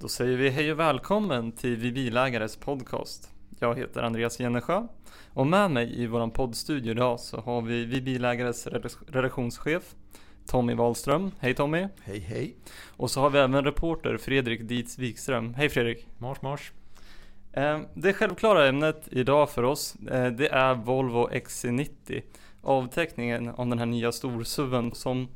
Då säger vi hej och välkommen till Vi Bilägares podcast. Jag heter Andreas Jennesjö och med mig i våran poddstudio idag så har vi Vi Bilägares redaktionschef Tommy Wahlström. Hej Tommy! Hej hej! Och så har vi även reporter Fredrik Dietz Wikström. Hej Fredrik! Mars mars! Eh, det självklara ämnet idag för oss, eh, det är Volvo XC90. Avteckningen av den här nya storsuven som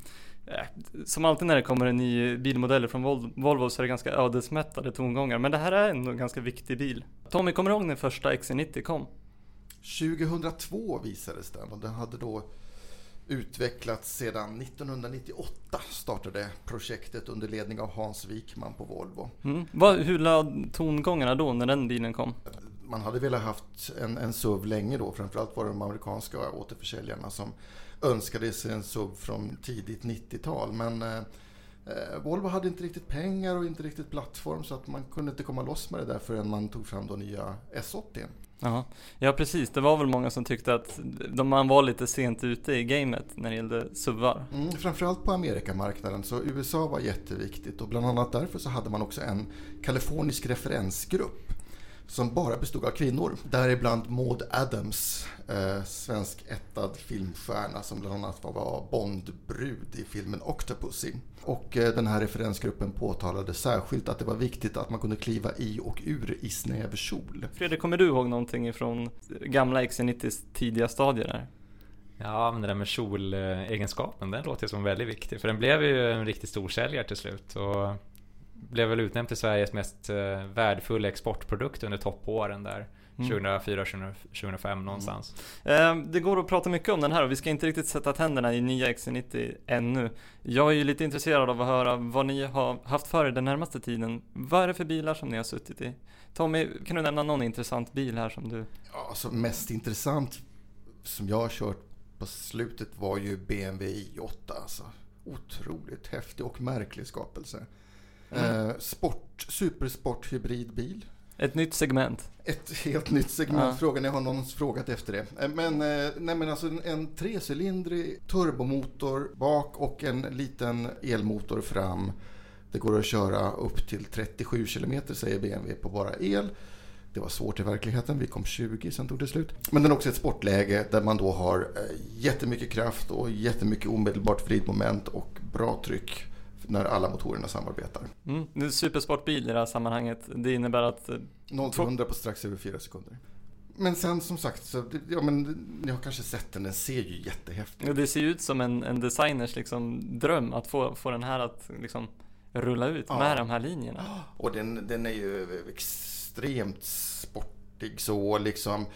som alltid när det kommer en ny bilmodell från Volvo så är det ganska ödesmättade tongångar. Men det här är ändå en ganska viktig bil. Tommy, kommer du ihåg när första XC90 kom? 2002 visades den och den hade då utvecklats sedan 1998 startade projektet under ledning av Hans Wikman på Volvo. Mm. Vad, hur löd tongångarna då när den bilen kom? Man hade velat haft en, en SUV länge då, framförallt var det de amerikanska återförsäljarna som önskade sig en SUV från tidigt 90-tal. Men eh, eh, Volvo hade inte riktigt pengar och inte riktigt plattform så att man kunde inte komma loss med det där förrän man tog fram då nya S80. Aha. Ja precis, det var väl många som tyckte att de, man var lite sent ute i gamet när det gällde SUVar. Mm, framförallt på Amerikamarknaden, så USA var jätteviktigt och bland annat därför så hade man också en kalifornisk referensgrupp som bara bestod av kvinnor. Däribland Maud Adams, eh, svensk ättad filmstjärna som bland annat var Bondbrud i filmen Octopussy. Och eh, den här referensgruppen påtalade särskilt att det var viktigt att man kunde kliva i och ur i snäv kjol. Fredrik, kommer du ihåg någonting ifrån gamla XC90s tidiga stadier där? Ja, men det där med kjolegenskapen, den låter som väldigt viktig. För den blev ju en riktigt stor säljare till slut. Och blev väl utnämnd till Sveriges mest eh, värdefulla exportprodukt under toppåren där. 2004, mm. 2005 någonstans. Mm. Det går att prata mycket om den här och vi ska inte riktigt sätta tänderna i nya XC90 ännu. Jag är ju lite intresserad av att höra vad ni har haft för er den närmaste tiden. Vad är det för bilar som ni har suttit i? Tommy, kan du nämna någon intressant bil här som du... Ja, alltså mest intressant som jag har kört på slutet var ju BMW i8. Alltså. Otroligt häftig och märklig skapelse. Mm. Eh, sport, supersport hybridbil. Ett nytt segment. Ett helt nytt segment. Ja. Frågan är, har någon frågat efter det? Eh, men, eh, nej, men alltså en, en trecylindrig turbomotor bak och en liten elmotor fram. Det går att köra upp till 37 km säger BMW på bara el. Det var svårt i verkligheten. Vi kom 20, sen tog det slut. Men den är också ett sportläge där man då har jättemycket kraft och jättemycket omedelbart vridmoment och bra tryck när alla motorerna samarbetar. Mm. Det är supersportbil i det här sammanhanget. Det innebär att... 0 till 100 på strax över 4 sekunder. Men sen som sagt, så, ja, men, ni har kanske sett den, den ser ju jättehäftig ut. Det ser ut som en, en designers liksom, dröm att få, få den här att liksom, rulla ut ja. med de här linjerna. Och den, den är ju extremt sportig så liksom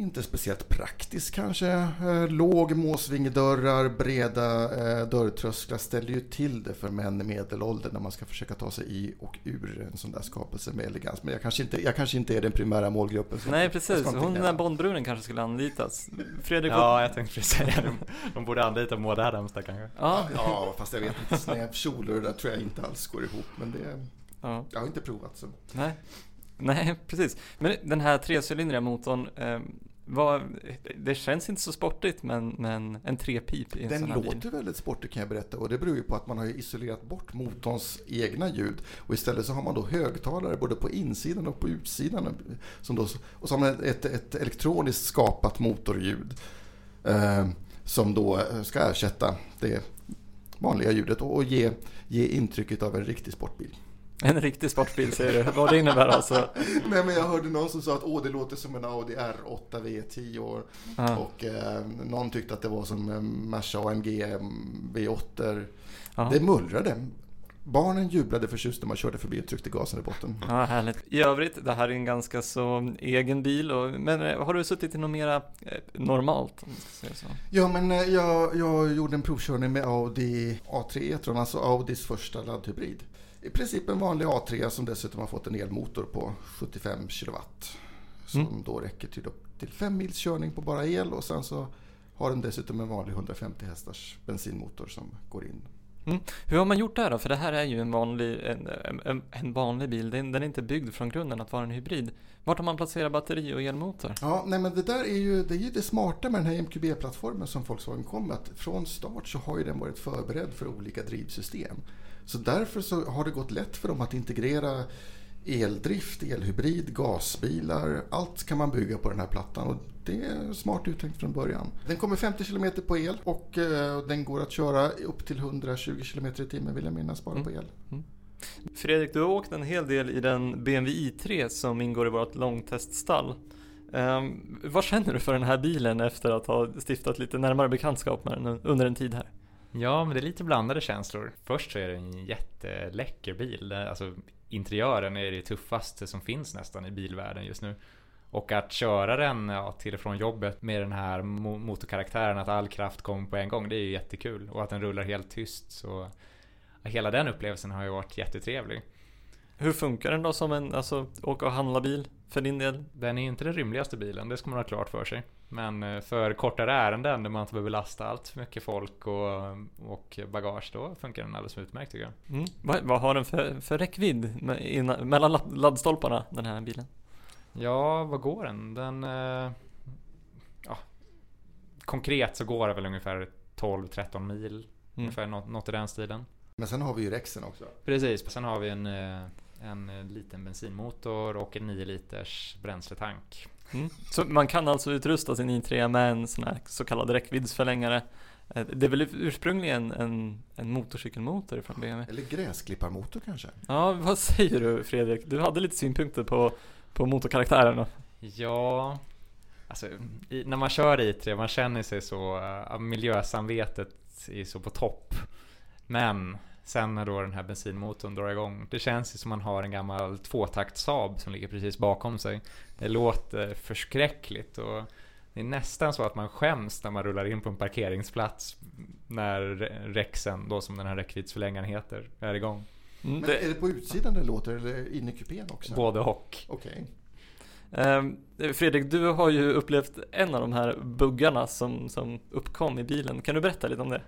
inte speciellt praktiskt kanske. Eh, låg måsvingedörrar, breda eh, dörrtrösklar ställer ju till det för män i medelåldern när man ska försöka ta sig i och ur en sån där skapelse med elegans. Men jag kanske inte, jag kanske inte är den primära målgruppen. Nej precis, hon den där Bondbruden kanske skulle anlitas. Fredrik Ja, jag tänkte precis säga det. De borde anlita Maud Adams där kanske. Ja. ja, fast jag vet inte. Snäv kjol och det där tror jag inte alls går ihop. Men det, ja. jag har inte provat så. Nej. Nej, precis. Men den här trecylindriga motorn, eh, vad, det känns inte så sportigt men, men en trepip i en Den sån här låter bil. väldigt sportig kan jag berätta och det beror ju på att man har isolerat bort motorns egna ljud och istället så har man då högtalare både på insidan och på utsidan som då, och så har man ett, ett elektroniskt skapat motorljud eh, som då ska ersätta det vanliga ljudet och, och ge, ge intrycket av en riktig sportbil. En riktig sportbil säger du, vad det innebär alltså? Nej men jag hörde någon som sa att Åh, det låter som en Audi R8 V10 och, och eh, någon tyckte att det var som en Merca AMG V8. Det mullrade. Barnen jublade förtjust när man körde förbi och tryckte gasen i botten. Ja, härligt. I övrigt, det här är en ganska så egen bil. Och, men eh, har du suttit i något mera eh, normalt? Ja, men eh, jag, jag gjorde en provkörning med Audi A3 e-tron, alltså Audis första laddhybrid i princip en vanlig A3 som dessutom har fått en elmotor på 75 kW. Som mm. då räcker till upp till 5 mils körning på bara el och sen så har den dessutom en vanlig 150 hästars bensinmotor som går in. Mm. Hur har man gjort det här då? För det här är ju en vanlig, en, en, en vanlig bil. Den, den, är inte byggd från grunden att vara en hybrid. Vart har man placerat batteri och elmotor? Ja, nej men det där är ju det, är ju det smarta med den här MQB-plattformen som Volkswagen kom med. Att från start så har ju den varit förberedd för olika drivsystem. Så därför så har det gått lätt för dem att integrera eldrift, elhybrid, gasbilar. Allt kan man bygga på den här plattan och det är smart uttänkt från början. Den kommer 50 km på el och eh, den går att köra upp till 120 km i timmen vill jag minnas bara på el. Mm. Fredrik, du har åkt en hel del i den BMW i3 som ingår i vårt långteststall. Um, vad känner du för den här bilen efter att ha stiftat lite närmare bekantskap med den under en tid här? Ja, men det är lite blandade känslor. Först så är det en jätteläcker bil. Alltså interiören är det tuffaste som finns nästan i bilvärlden just nu. Och att köra den ja, till och från jobbet med den här motorkaraktären, att all kraft kommer på en gång, det är ju jättekul. Och att den rullar helt tyst. Så hela den upplevelsen har ju varit jättetrevlig. Hur funkar den då som en alltså, åka och handla bil för din del? Den är inte den rymligaste bilen, det ska man ha klart för sig. Men eh, för kortare ärenden där man inte behöver lasta allt för mycket folk och, och bagage, då funkar den alldeles utmärkt tycker jag. Mm. Vad, vad, har den för, för räckvidd mellan laddstolparna, den här bilen? Ja, vad går den? Den... Eh, ja, konkret så går det väl ungefär 12-13 mil. Mm. Ungefär något, något i den stilen. Men sen har vi ju rexen också. Precis, sen har vi en, eh, en liten bensinmotor och en 9 liters bränsletank. Mm. Så man kan alltså utrusta sin i3 med en sån här så kallad räckviddsförlängare. Eh, det är väl ursprungligen en, en motorcykelmotor från BMW? Eller gräsklipparmotor kanske? Ja, vad säger du Fredrik? Du hade lite synpunkter på, på motorkaraktären då? Ja, alltså i, när man kör i3, man känner sig så, uh, miljösamvetet är så på topp. Men sen när då den här bensinmotorn drar igång, det känns ju som man har en gammal tvåtakt Saab som ligger precis bakom sig. Det låter förskräckligt och det är nästan så att man skäms när man rullar in på en parkeringsplats när rexen, då som den här räckviddsförlängaren heter, är igång. Mm, Men är det på utsidan det låter eller inne i kupén också? Både och. Okay. Um, Fredrik, du har ju upplevt en av de här buggarna som, som uppkom i bilen. Kan du berätta lite om det?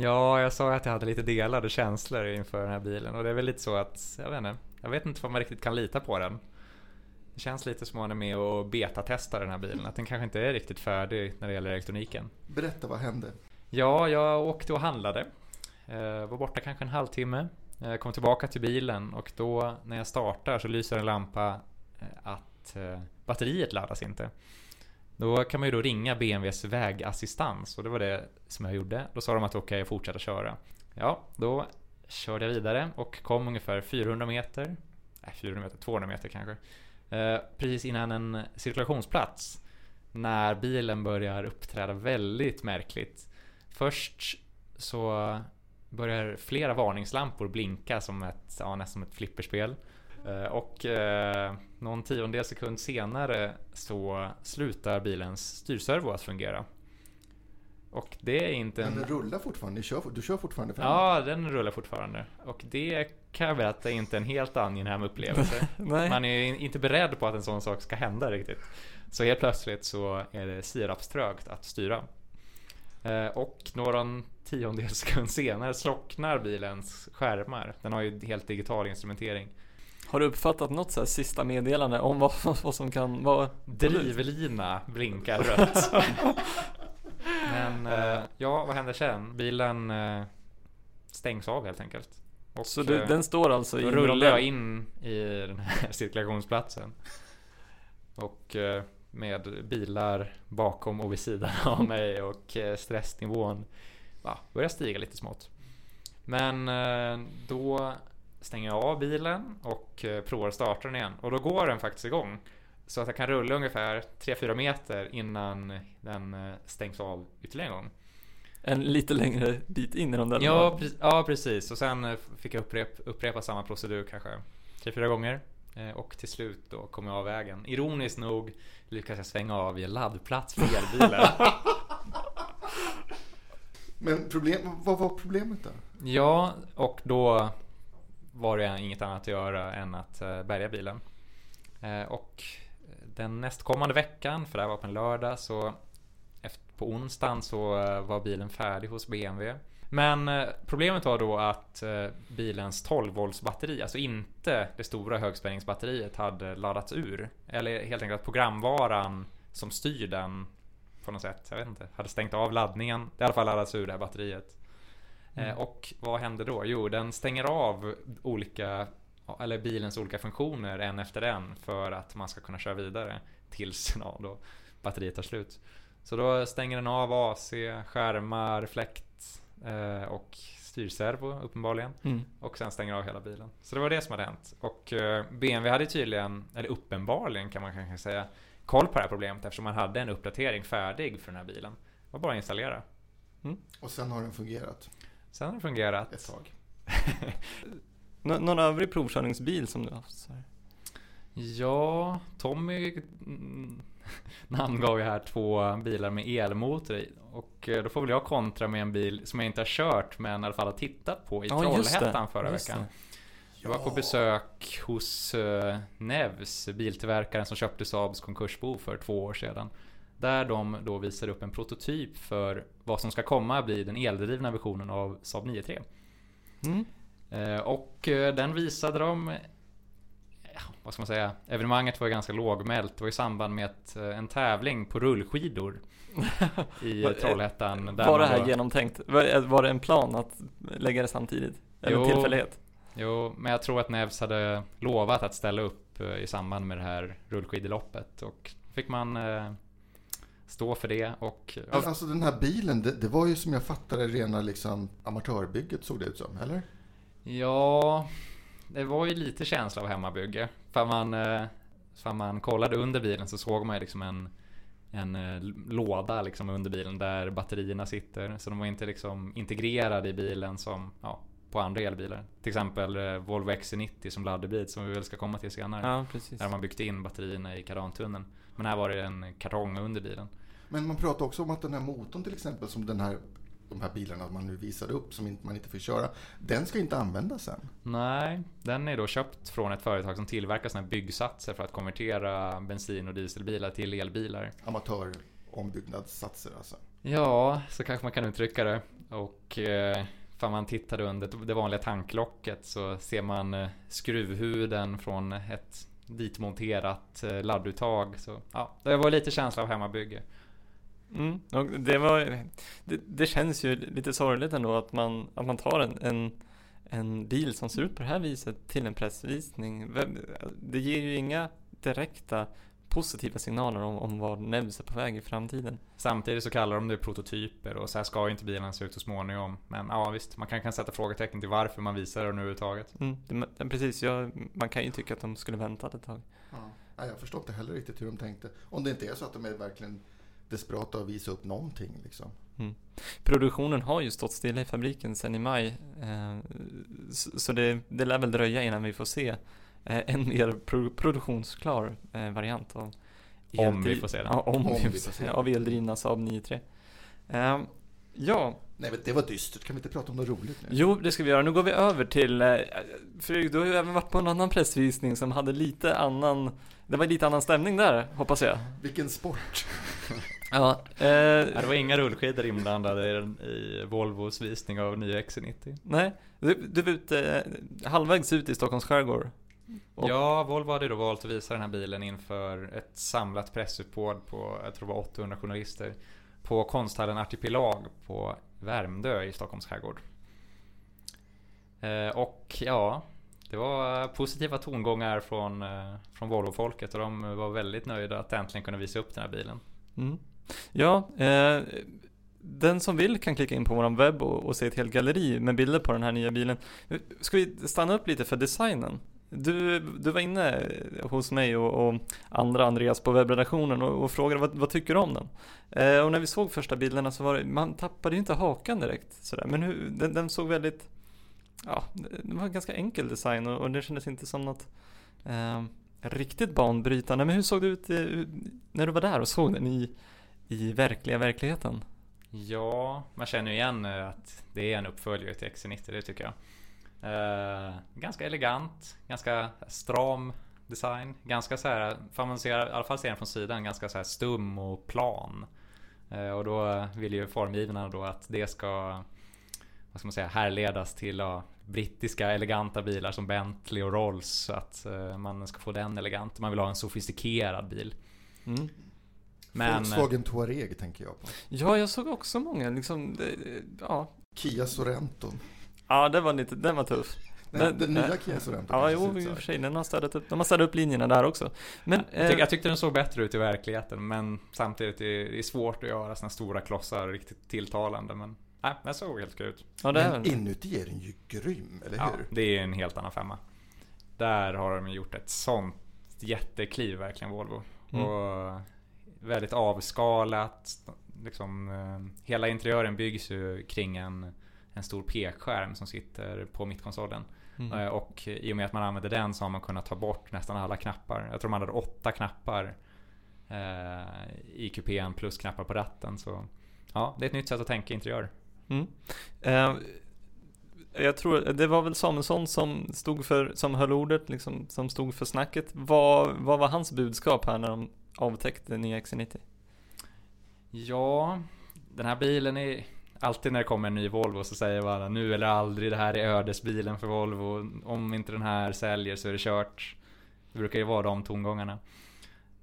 Ja, jag sa att jag hade lite delade känslor inför den här bilen och det är väl lite så att, jag vet inte, jag vet inte om man riktigt kan lita på den. Det känns lite som att man är med och betatestar den här bilen, att den kanske inte är riktigt färdig när det gäller elektroniken. Berätta, vad hände? Ja, jag åkte och handlade. Eh, var borta kanske en halvtimme. Jag eh, kom tillbaka till bilen och då när jag startar så lyser en lampa eh, att batteriet laddas inte. Då kan man ju då ringa BMWs vägassistans och det var det som jag gjorde. Då sa de att okej, okay, jag fortsätter köra. Ja, då körde jag vidare och kom ungefär 400 meter, nej 400 meter, 200 meter kanske. Eh, precis innan en cirkulationsplats. När bilen börjar uppträda väldigt märkligt. Först så börjar flera varningslampor blinka som ett, ja, nästan som ett flipperspel. Eh, och eh, någon tiondel sekund senare så slutar bilens styrservo att fungera. Och det är inte en... Men den rullar fortfarande? Du kör, du kör fortfarande framåt? Ja, den rullar fortfarande. Och det kan jag berätta är inte en helt angenäm upplevelse. Man är inte beredd på att en sån sak ska hända riktigt. Så helt plötsligt så är det sirapströgt att styra. Eh, och några tiondels sekund senare slocknar bilens skärmar. Den har ju helt digital instrumentering. Har du uppfattat något så sista meddelande om vad, vad som kan vara Drivlina blinkar rött. Men eh, ja, vad händer sen? Bilen eh, stängs av helt enkelt. Och, så du, den står alltså i rullar jag in i den här cirkulationsplatsen. Och eh, med bilar bakom och vid sidan av mig och stressnivån ja, börjar stiga lite smått. Men då stänger jag av bilen och eh, provar att starta den igen. Och då går den faktiskt igång. Så att jag kan rulla ungefär 3-4 meter innan den eh, stängs av ytterligare en gång. En lite längre bit in i den där? Ja, pre ja precis. Och sen eh, fick jag upprep upprepa samma procedur kanske 3-4 gånger. Och till slut då kom jag av vägen. Ironiskt nog lyckades jag svänga av i en laddplats för elbilen. Men problem, vad var problemet då? Ja, och då var det inget annat att göra än att eh, bärga bilen. Eh, och den nästkommande veckan, för det här var på en lördag, så på onsdagen så eh, var bilen färdig hos BMW. Men eh, problemet var då att eh, bilens 12 volts batteri, alltså inte det stora högspänningsbatteriet, hade laddats ur. Eller helt enkelt att programvaran som styr den på något sätt, jag vet inte, hade stängt av laddningen. Det hade i alla fall laddats ur det här batteriet. Eh, och vad händer då? Jo, den stänger av olika, eller bilens olika funktioner en efter en för att man ska kunna köra vidare tills ja, då batteriet tar slut. Så då stänger den av AC, skärmar, fläkt eh, och styrservo uppenbarligen. Mm. Och sen stänger av hela bilen. Så det var det som hade hänt. Och eh, BMW hade tydligen, eller uppenbarligen kan man kanske säga, koll på det här problemet eftersom man hade en uppdatering färdig för den här bilen. Det var bara att installera. Och sen har den fungerat Sen har det fungerat. ett tag. Nå- någon övrig provkörningsbil som du har haft? Så här? Ja, Tommy mm, namngav ju här två bilar med elmotor i. Och eh, då får väl jag kontra med en bil som jag inte har kört men i alla fall har tittat på i Ja. Trollhättan förra Just veckan. det. Jag var på besök hos uh, Nevs, biltillverkaren som köpte Saabs konkursbo för två år sedan. Där de då visar upp en prototyp för vad som ska komma bli den eldrivna versionen av Saab 9-3. Mm. Eh, Och eh, den visade de ja, Vad ska man säga? Evenemanget var ju ganska lågmält. Det var i samband med ett, eh, en tävling på rullskidor i Var- Trollhättan. Var det här då- genomtänkt? Var, var det en plan att lägga det samtidigt? Eller Jo. en tillfällighet? Jo, men jag tror att Nevs hade lovat att ställa upp eh, i samband med det här rullskidloppet och fick man eh, stå för det och Men alltså den här bilen, det, det var ju som jag fattade rena liksom amatörbygget såg det ut som, eller? Ja, det var ju lite känsla av hemmabygge. För man, eh, för man kollade under bilen så såg man ju liksom en, en eh, låda liksom under bilen där batterierna sitter. Så de var inte liksom integrerade i bilen som ja, på andra elbilar. Till exempel eh, Volvo XC90 som laddhybrid som vi väl ska komma till senare. Ja, precis. Där man byggt in batterierna i kardantunneln. Men här var det en kartong under bilen. Men man pratar också om att den här motorn till exempel som den här, de här bilarna man nu visade upp som man inte får köra, den ska inte användas sen. Nej, den är då köpt från ett företag som tillverkar såna här byggsatser för att konvertera bensin och dieselbilar till elbilar. Amatörombyggnadssatser alltså. Ja, så kanske man kan uttrycka det. Och eh, för man tittade under det vanliga tanklocket så ser man eh, skruvhuden från ett ditmonterat eh, ladduttag. Så ja, det var lite känsla av hemmabygge. Mm. Och det, var, det, det känns ju lite sorgligt ändå att man, att man tar en, en, en bil som ser ut på det här viset till en pressvisning. Det ger ju inga direkta positiva signaler om, om var Nevs är på väg i framtiden. Samtidigt så kallar de det prototyper och så här ska ju inte bilen se ut så småningom. Men ja visst, man kan, kan sätta frågetecken till varför man visar det nu överhuvudtaget. Mm. Det, precis, jag, man kan ju tycka att de skulle väntat ett tag. Nej, jag förstår inte heller riktigt hur de tänkte. Om det inte är så att de är verkligen desperata att visa upp någonting liksom. Produktionen har ju stått stilla i fabriken sedan i maj. Eh, så så det, det lär väl dröja innan vi får se en mer pro, produktionsklar eh, variant av Om vi får se den. Ja, om, Om vi vi får se. se. Av eldrivna Saab 9-3. Eh, ja, Nej, men det var dystert. Kan vi inte prata om något roligt nu? jo det ska vi göra. Nu går vi över till eh, Fredrik, du har ju även varit på en annan pressvisning som hade lite annan det var lite annan stämning där, hoppas jag. Vilken sport! Ja, eh, det var inga rullskidor inblandade i, den- i Volvos visning av nya XC90. nej, du, du var ute eh, halvvägs ut i Stockholms skärgård. Och- Ja, Volvo hade då valt att visa den här bilen inför ett samlat pressuppbåd på, jag tror det var 800 journalister, på konsthallen Artipelag på Värmdö i Stockholms skärgård. Eh, och ja, det var positiva tongångar från, eh, från Volvo-folket och de var väldigt nöjda att äntligen kunna visa upp den här bilen. Mm. Ja, eh, den som vill kan klicka in på vår webb och, och se ett helt galleri med bilder på den här nya bilen. Ska vi stanna upp lite för designen? Du, du var inne hos mig och, och andra Andreas på webbredaktionen och, och frågade vad, vad tycker du om den? Eh, och när vi såg första bilderna så var det, man tappade ju inte hakan direkt sådär. Men hur, den, den såg väldigt, ja, det var en ganska enkel design och, och det kändes inte som något eh, riktigt banbrytande. Men hur såg det ut i, när du var där och såg den i, i verkliga verkligheten? Ja, man känner ju igen eh, att det är en uppföljare till XC90, det tycker jag. Eh, ganska elegant, ganska stram design. Ganska så här, för man ser, i alla fall ser den från sidan, ganska så här stum och plan. Eh, och då vill ju formgivarna då att det ska, vad ska man säga, härledas till ja, brittiska eleganta bilar som Bentley och Rolls. Så att eh, man ska få den elegant. Man vill ha en sofistikerad bil. Mm. Men, Volkswagen Touareg tänker jag på. Ja, jag såg också många liksom, det- ja, Kia Sorento. Ja, det var lite, den var tuff. Den, Den- den nya Kia Sorento. Ja, jo, i och för sig, den har städat upp, de har städat upp linjerna där också. Men, Jag, tyck, eh, jag tyckte den såg bättre ut i verkligheten men samtidigt är det svårt att göra såna stora klossar riktigt tilltalande. Men nej, den såg helt okej ut. ja, Men inuti är den ju grym, eller Ja, hur? det är en helt annan femma. Där har de gjort ett sånt jättekliv verkligen Volvo. Mm. Och väldigt avskalat. Liksom, eh, hela interiören byggs ju kring en, en stor pekskärm som sitter på mittkonsolen. Mm. Eh, Och i och med att man använder den så har man kunnat ta bort nästan alla knappar. Jag tror man hade åtta knappar eh, i kupén plus knappar på ratten. Så ja, det är ett nytt sätt att tänka interiör. Mm. Eh, jag tror, det var väl Samuelsson som stod för, som höll ordet, liksom, som stod för snacket. Vad, vad var hans budskap här när de avtäckte nya XC90? Ja, den här bilen är... Alltid när det kommer en ny Volvo så säger man nu eller aldrig, det här är ödesbilen för Volvo. Om inte den här säljer så är det kört. Det brukar ju vara de tongångarna.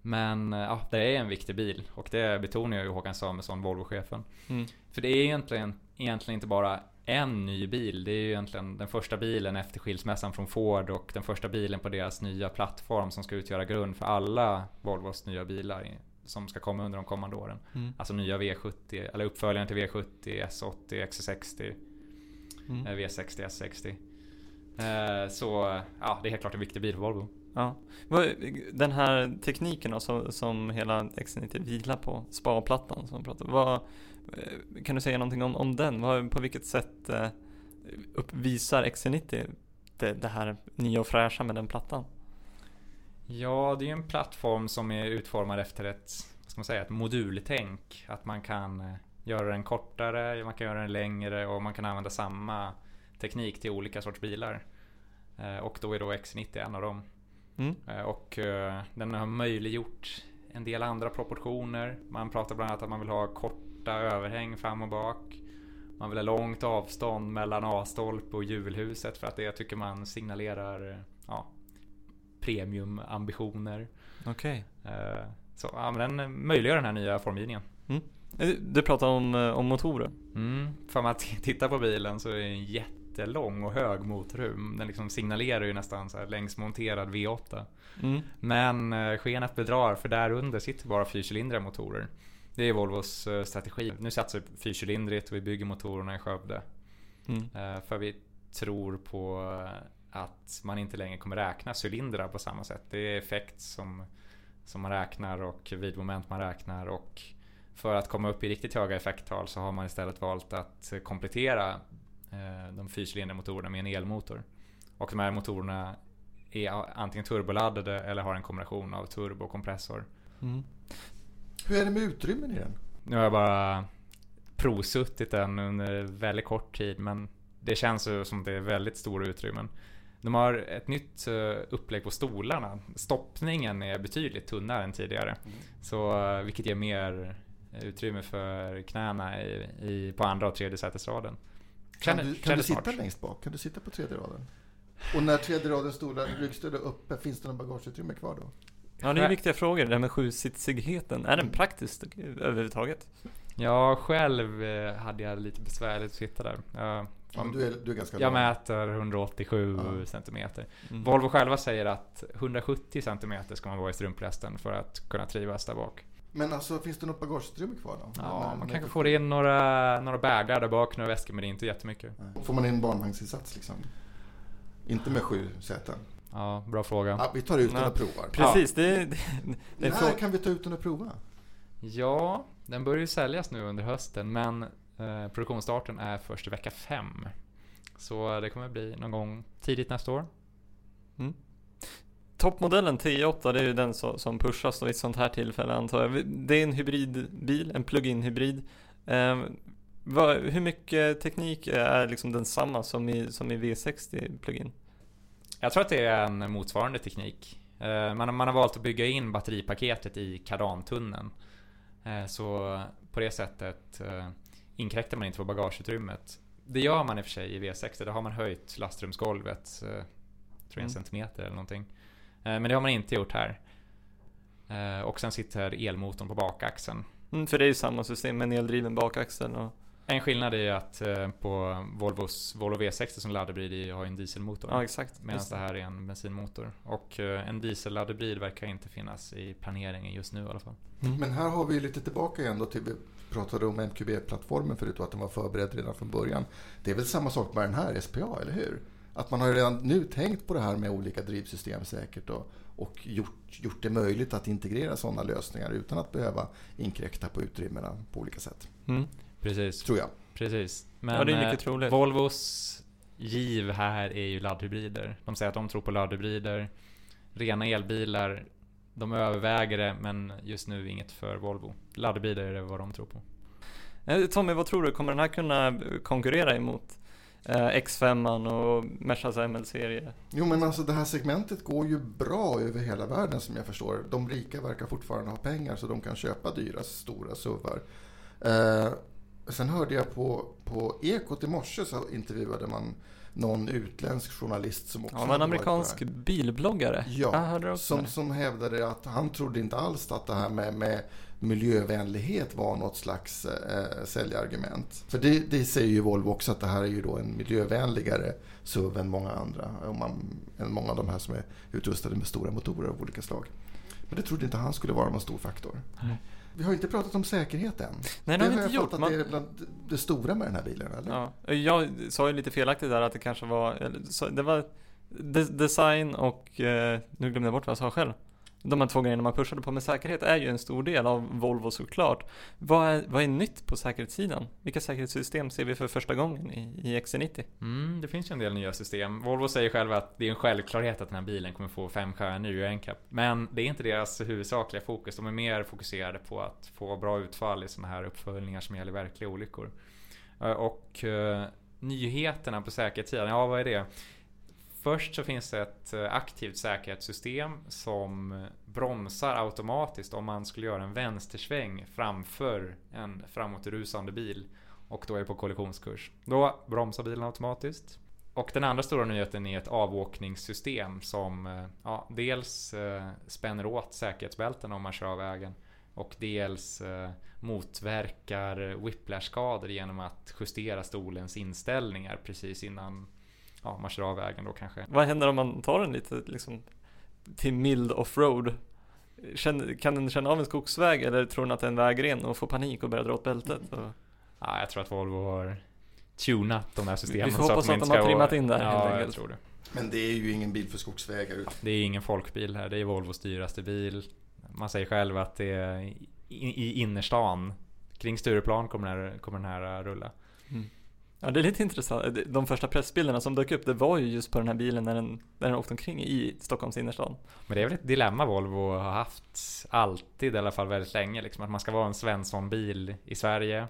Men ja, det är en viktig bil och det betonar ju Håkan Samuelsson, Volvo-chefen. Mm. För det är egentligen, egentligen inte bara en ny bil. Det är ju egentligen den första bilen efter skilsmässan från Ford och den första bilen på deras nya plattform som ska utgöra grund för alla Volvos nya bilar som ska komma under de kommande åren. Mm. Alltså nya V70, eller uppföljaren till V70, S80, XC60, Mm. eh, V60, S60. Eh, Så ja, det är helt klart en viktig bil för Volvo. Ja. Den här tekniken då, som, som hela XC90 vilar på, sparplattan som vi pratade vad, eh, Kan du säga någonting om, om den? Vad, på vilket sätt eh, uppvisar XC90 det, det här nya och fräscha med den plattan? Ja, det är en plattform som är utformad efter ett, vad ska man säga, ett modultänk. Att man kan eh, göra den kortare, man kan göra den längre och man kan använda samma teknik till olika sorts bilar. Eh, Och då är då X90 en av dem. Mm. Eh, Och den har möjliggjort en del andra proportioner. Man pratar bland annat att man vill ha korta överhäng fram och bak. Man vill ha långt avstånd mellan A-stolpe och hjulhuset för att det tycker man signalerar ja, premiumambitioner. Okej. Eh, Så ja, men den möjliggör den här nya formgivningen. Eh, Du pratar om, eh, om motorer. Mm. För man tittar på bilen så är det en jättelång och hög motorhum. Den liksom signalerar ju nästan så här längsmonterad V8. Mm. Men skenet bedrar för där under sitter bara fyrcylindriga motorer. Det är Volvos strategi. Nu satsar vi fyrcylindrigt och vi bygger motorerna i Skövde. Mm. För vi tror på att man inte längre kommer räkna cylindrar på samma sätt. Det är effekt som, som man räknar och vidmoment man räknar. Och för att komma upp i riktigt höga effekttal så har man istället valt att komplettera eh, de fyrcylindriga motorerna med en elmotor. Och de här motorerna är antingen turboladdade eller har en kombination av turbo och kompressor. Mm. Hur är det med utrymmen i den? Nu har jag bara provsuttit den under väldigt kort tid men det känns som det är väldigt stora utrymmen. De har ett nytt eh, upplägg på stolarna. Stoppningen är betydligt tunnare än tidigare. Så, eh, vilket ger mer utrymme för knäna i, i, på andra och tredje sätesraden. Kan du, kan du sitta smart. längst bak? Kan du sitta på tredje raden? Och när tredje radens stolar, ryggstöd är uppe, finns det någon bagageutrymme kvar då? Ja, det är viktiga frågor. Det här med sjusitsigheten. Är den praktisk överhuvudtaget? Jag själv eh, hade jag lite besvärligt att sitta där. Jag, Ja, men du, är, du är ganska jag lång. mäter 187 Ja. centimeter. Mm. Volvo själva säger att 170 cm ska man vara i strumplästen för att kunna trivas där bak. Men alltså, finns det något bagageutrymme kvar då? Ja, När- man när- kanske får in några, några bagar där bak, några väskor, men det är inte jättemycket. Nej. Får man in barnvagnsinsats liksom? Inte med sju säten? Ja, bra fråga. Ja, vi tar ut den Ja. och provar. Precis, det, det, det är När kan vi ta ut den och prova? Ja, den börjar ju säljas nu under hösten, men eh, produktionsstarten är först i vecka 5. Så det kommer bli någon gång tidigt nästa år. Toppmodellen T8, det är ju den som pushas då i ett sånt här tillfälle antar jag. Det är en hybridbil, en plug-in hybrid. Eh, vad, hur mycket teknik är liksom densamma som i, som i V60 plug-in? Jag tror att det är en motsvarande teknik. Eh, Man, man har valt att bygga in batteripaketet i kardantunneln. Eh, Så på det sättet eh, inkräktar man inte på bagageutrymmet. Det gör man i och för sig i V60. Där har man höjt lastrumsgolvet, eh, tror jag en Mm. centimeter eller någonting. Eh, Men det har man inte gjort här. Eh, Och sen sitter elmotorn på bakaxeln. Mm, för det är ju samma system med en eldriven bakaxel och En skillnad är ju att eh, på Volvos Volvo V60 som laddhybrid har ju en dieselmotor. Ja, exakt. Medan det här är en bensinmotor. Och eh, en dieselladdhybrid verkar inte finnas i planeringen just nu i alla fall. Mm. Men här har vi lite tillbaka igen då till vi pratade om MQB-plattformen förut och att den var förberedd redan från början. Det är väl samma sak med den här SPA, eller hur? Att man har redan nu tänkt på det här med olika drivsystem säkert och, och gjort, gjort det möjligt att integrera sådana lösningar utan att behöva inkräkta på utrymmena på olika sätt. Mm. Precis. Tror jag. Precis. Men Ja, det är eh, mycket troligt. Volvos giv här är ju laddhybrider. De säger att de tror på laddhybrider. Rena elbilar, de överväger det men just nu inget för Volvo. Laddhybrider är vad de tror på. Eh, Tommy, vad tror du? Kommer den här kunna konkurrera emot eh, X5 och Mercas ML-serie? Jo men alltså det här segmentet går ju bra över hela världen som jag förstår. De rika verkar fortfarande ha pengar så de kan köpa dyra stora SUVar. Eh, sen hörde jag på, på Ekot i morse så intervjuade man någon utländsk journalist som också Ja, en amerikansk bilbloggare. Ja, också som, som hävdade att han trodde inte alls att det här med, med miljövänlighet var något slags eh, säljargument. För det, det säger ju Volvo också att det här är ju då en miljövänligare SUV än många andra. Man, än många av de här som är utrustade med stora motorer av olika slag. Men det trodde inte han skulle vara någon stor faktor. Nej. Vi har inte pratat om säkerheten. Nej, det har vi inte gjort. Man- det är bland det stora med den här bilen, eller? Ja, jag sa ju lite felaktigt där att det kanske var, det var de- design och, eh, nu glömde jag bort vad jag sa själv. De här två grejerna man pushade på, men säkerhet är ju en stor del av Volvo såklart. Vad är, vad är nytt på säkerhetssidan? Vilka säkerhetssystem ser vi för första gången i, i XC90? Mm, det finns ju en del nya system. Volvo säger själva att det är en självklarhet att den här bilen kommer få fem stjärnor i NCAP. Men det är inte deras huvudsakliga fokus. De är mer fokuserade på att få bra utfall i sådana här uppföljningar som gäller verkliga olyckor. Eh, och eh, nyheterna på säkerhetssidan, ja vad är det? Först så finns det ett eh, aktivt säkerhetssystem som bromsar automatiskt om man skulle göra en vänstersväng framför en framåtrusande bil och då är på kollisionskurs. Då bromsar bilen automatiskt. Och den andra stora nyheten är ett avåkningssystem som eh, ja, dels eh, spänner åt säkerhetsbälten om man kör av vägen och dels motverkar whiplash-skador genom att justera stolens inställningar precis innan ja, man kör av vägen då kanske. Vad händer om man tar den lite liksom till mild offroad? Kan den känna av en skogsväg eller tror den att det är en vägren och får panik och börjar dra åt bältet? Och... Ja, jag tror att Volvo har tunat de här systemen. Vi får så hoppas att inte de har ska- trimmat in där, Ja, helt jag enkelt. tror det. Men det är ju ingen bil för skogsvägar. Det är ingen folkbil här, det är Volvos dyraste bil. Man säger själv att det är i, innerstan. Kring Stureplan kommer den här, kommer den här uh, rulla. Ja det är lite intressant. De första pressbilderna som dök upp det var ju just på den här bilen när den, när den åkte omkring i Stockholms innerstad. Men det är väl ett dilemma Volvo har haft alltid, i alla fall väldigt länge. Liksom, att man ska vara en Svensson-bil i Sverige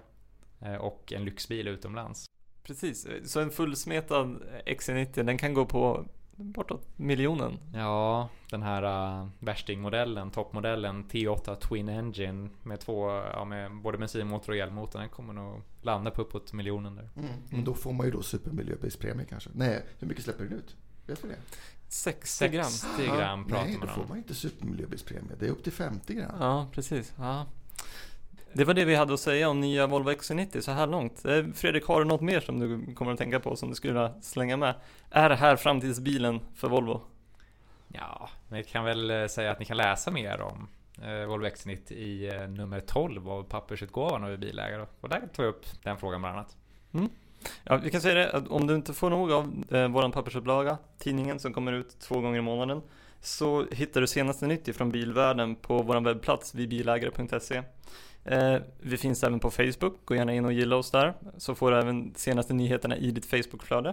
eh, och en lyxbil utomlands. Precis, så en fullsmetad XC90 den kan gå på bortåt miljonen. Ja, den här uh, värstingmodellen, toppmodellen T8 Twin Engine med två, ja, med både bensinmotor och elmotor. Den kommer nog landa på uppåt miljonen där. Mm. Men då får man ju då supermiljöbilspremie kanske. Nej, hur mycket släpper den ut? Vet du det? 60 gram. 60 gram pratar Nej, då man får om. man inte supermiljöbilspremie. Det är upp till 50 gram. Ja, precis. Ja. Det var det vi hade att säga om nya Volvo XC90 så här långt. Eh, Fredrik, har du något mer som du kommer att tänka på som du skulle vilja slänga med? Är det här framtidsbilen för Volvo? Ja, jag kan väl eh, säga att ni kan läsa mer om eh, Volvo XC90 i nummer 12 av pappersutgåvan av bilägare. Och där tar jag upp den frågan bland annat. Ja, vi kan säga det att om du inte får nog av eh, våran pappersupplaga, tidningen som kommer ut två gånger i månaden, så hittar du senaste nytt ifrån bilvärlden på vår webbplats vibilägare.se. Eh, vi finns även på Facebook, gå gärna in och gilla oss där, så får du även senaste nyheterna i ditt Facebookflöde.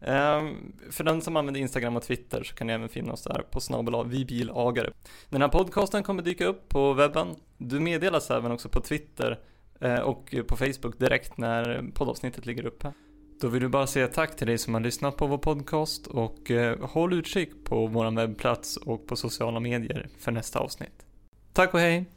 Eh, för den som använder Instagram och Twitter så kan ni även finna oss där på snabel vibilagare. Den här podcasten kommer dyka upp på webben. Du meddelas även också på Twitter eh, och på Facebook direkt när poddavsnittet ligger uppe. Då vill vi bara säga tack till dig som har lyssnat på vår podcast och eh, håll utkik på vår webbplats och på sociala medier för nästa avsnitt. Tack och hej!